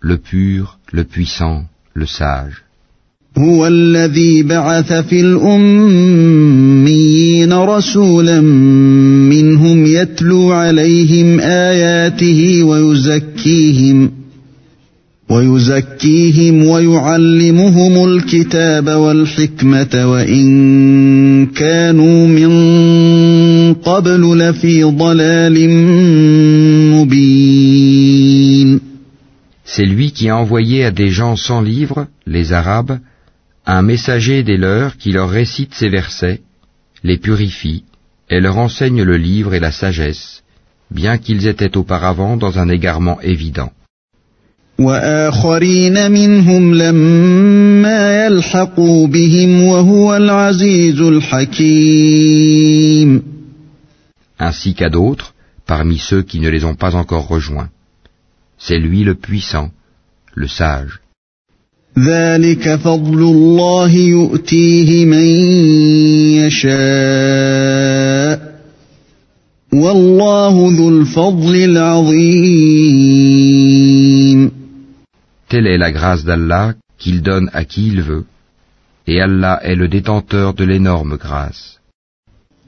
le pur, le puissant, le sage. هو الذي بعث في الأميين رسولا منهم يتلو عليهم آياته ويزكيهم ويزكيهم ويعلمهم الكتاب والحكمة وإن كانوا من قبل لفي ضلال مبين C'est lui qui a envoyé à des gens sans livre, les Arabes, un messager des leurs qui leur récite ces versets, les purifie, et leur enseigne le livre et la sagesse, bien qu'ils étaient auparavant dans un égarement évident. Ainsi qu'à d'autres, parmi ceux qui ne les ont pas encore rejoints. C'est lui le puissant, le sage. ذلك فضل الله يؤتيه من يشاء والله ذو الفضل العظيم Telle est la grâce d'Allah qu'il donne à qui il veut, et Allah est le détenteur de l'énorme grâce.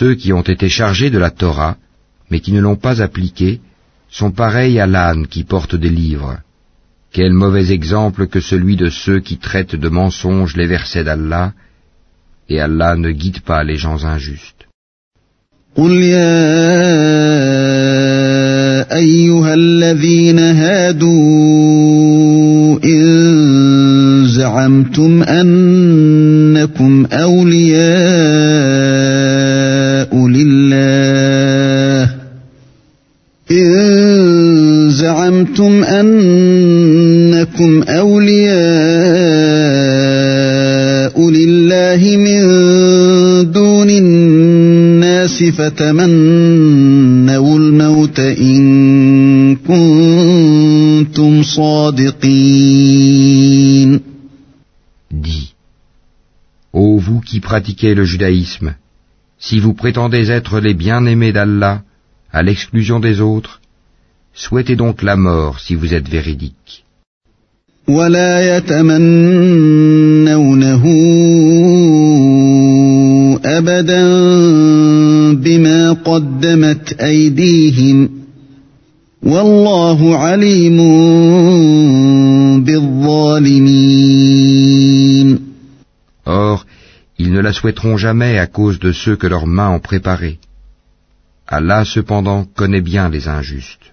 Ceux qui ont été chargés de la Torah, mais qui ne l'ont pas appliquée, sont pareils à l'âne qui porte des livres. Quel mauvais exemple que celui de ceux qui traitent de mensonges les versets d'Allah, et Allah ne guide pas les gens injustes. قل يا أيها الذين هادوا إن زعمتم أنكم أولياء زعمتم أنكم أولياء لله من دون الناس فتمنوا الموت إن كنتم صادقين Dis, ô vous qui pratiquez le judaïsme, si vous prétendez être les bien-aimés d'Allah, à l'exclusion des autres, souhaitez donc la mort si vous êtes véridiques. ولا يتمنونه أبدا بما قدمت أيديهم والله عليم بالظالمين Or, ils ne la souhaiteront jamais à cause de ceux que leurs mains ont préparés. Allah cependant connaît bien les injustes.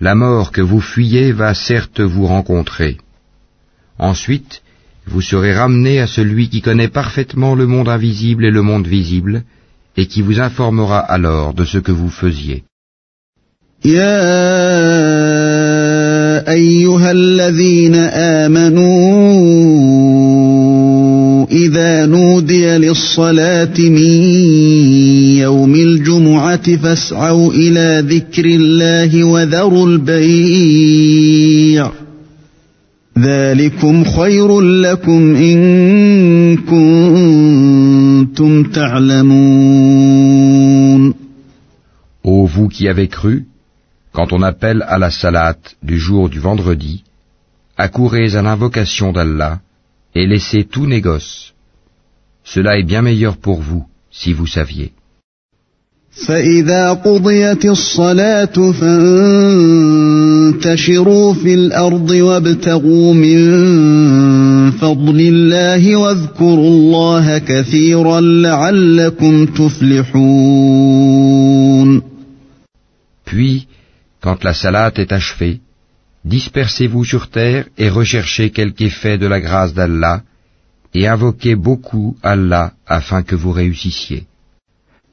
la mort que vous fuyez va certes vous rencontrer. Ensuite, vous serez ramenés à celui qui connaît parfaitement le monde invisible et le monde visible, et qui vous informera alors de ce que vous faisiez. يوم الجمعة فاسعوا إلى ذكر الله وذروا البيع ذلكم خير لكم إن كنتم تعلمون Ô vous qui avez cru, quand on appelle à la salate du jour du vendredi, accourez à l'invocation d'Allah et laissez tout négoce. Cela est bien meilleur pour vous, si vous saviez. فإذا قضيت الصلاة فانتشروا في الأرض وابتغوا من فضل الله واذكروا الله كثيرا لعلكم تفلحون Puis, quand la salate est achevée, dispersez-vous sur terre et recherchez quelque effet de la grâce d'Allah et invoquez beaucoup Allah afin que vous réussissiez.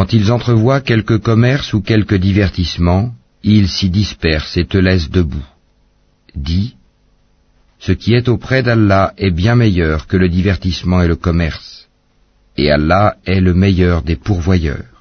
Quand ils entrevoient quelque commerce ou quelque divertissement, ils s'y dispersent et te laissent debout. Dis, ce qui est auprès d'Allah est bien meilleur que le divertissement et le commerce, et Allah est le meilleur des pourvoyeurs.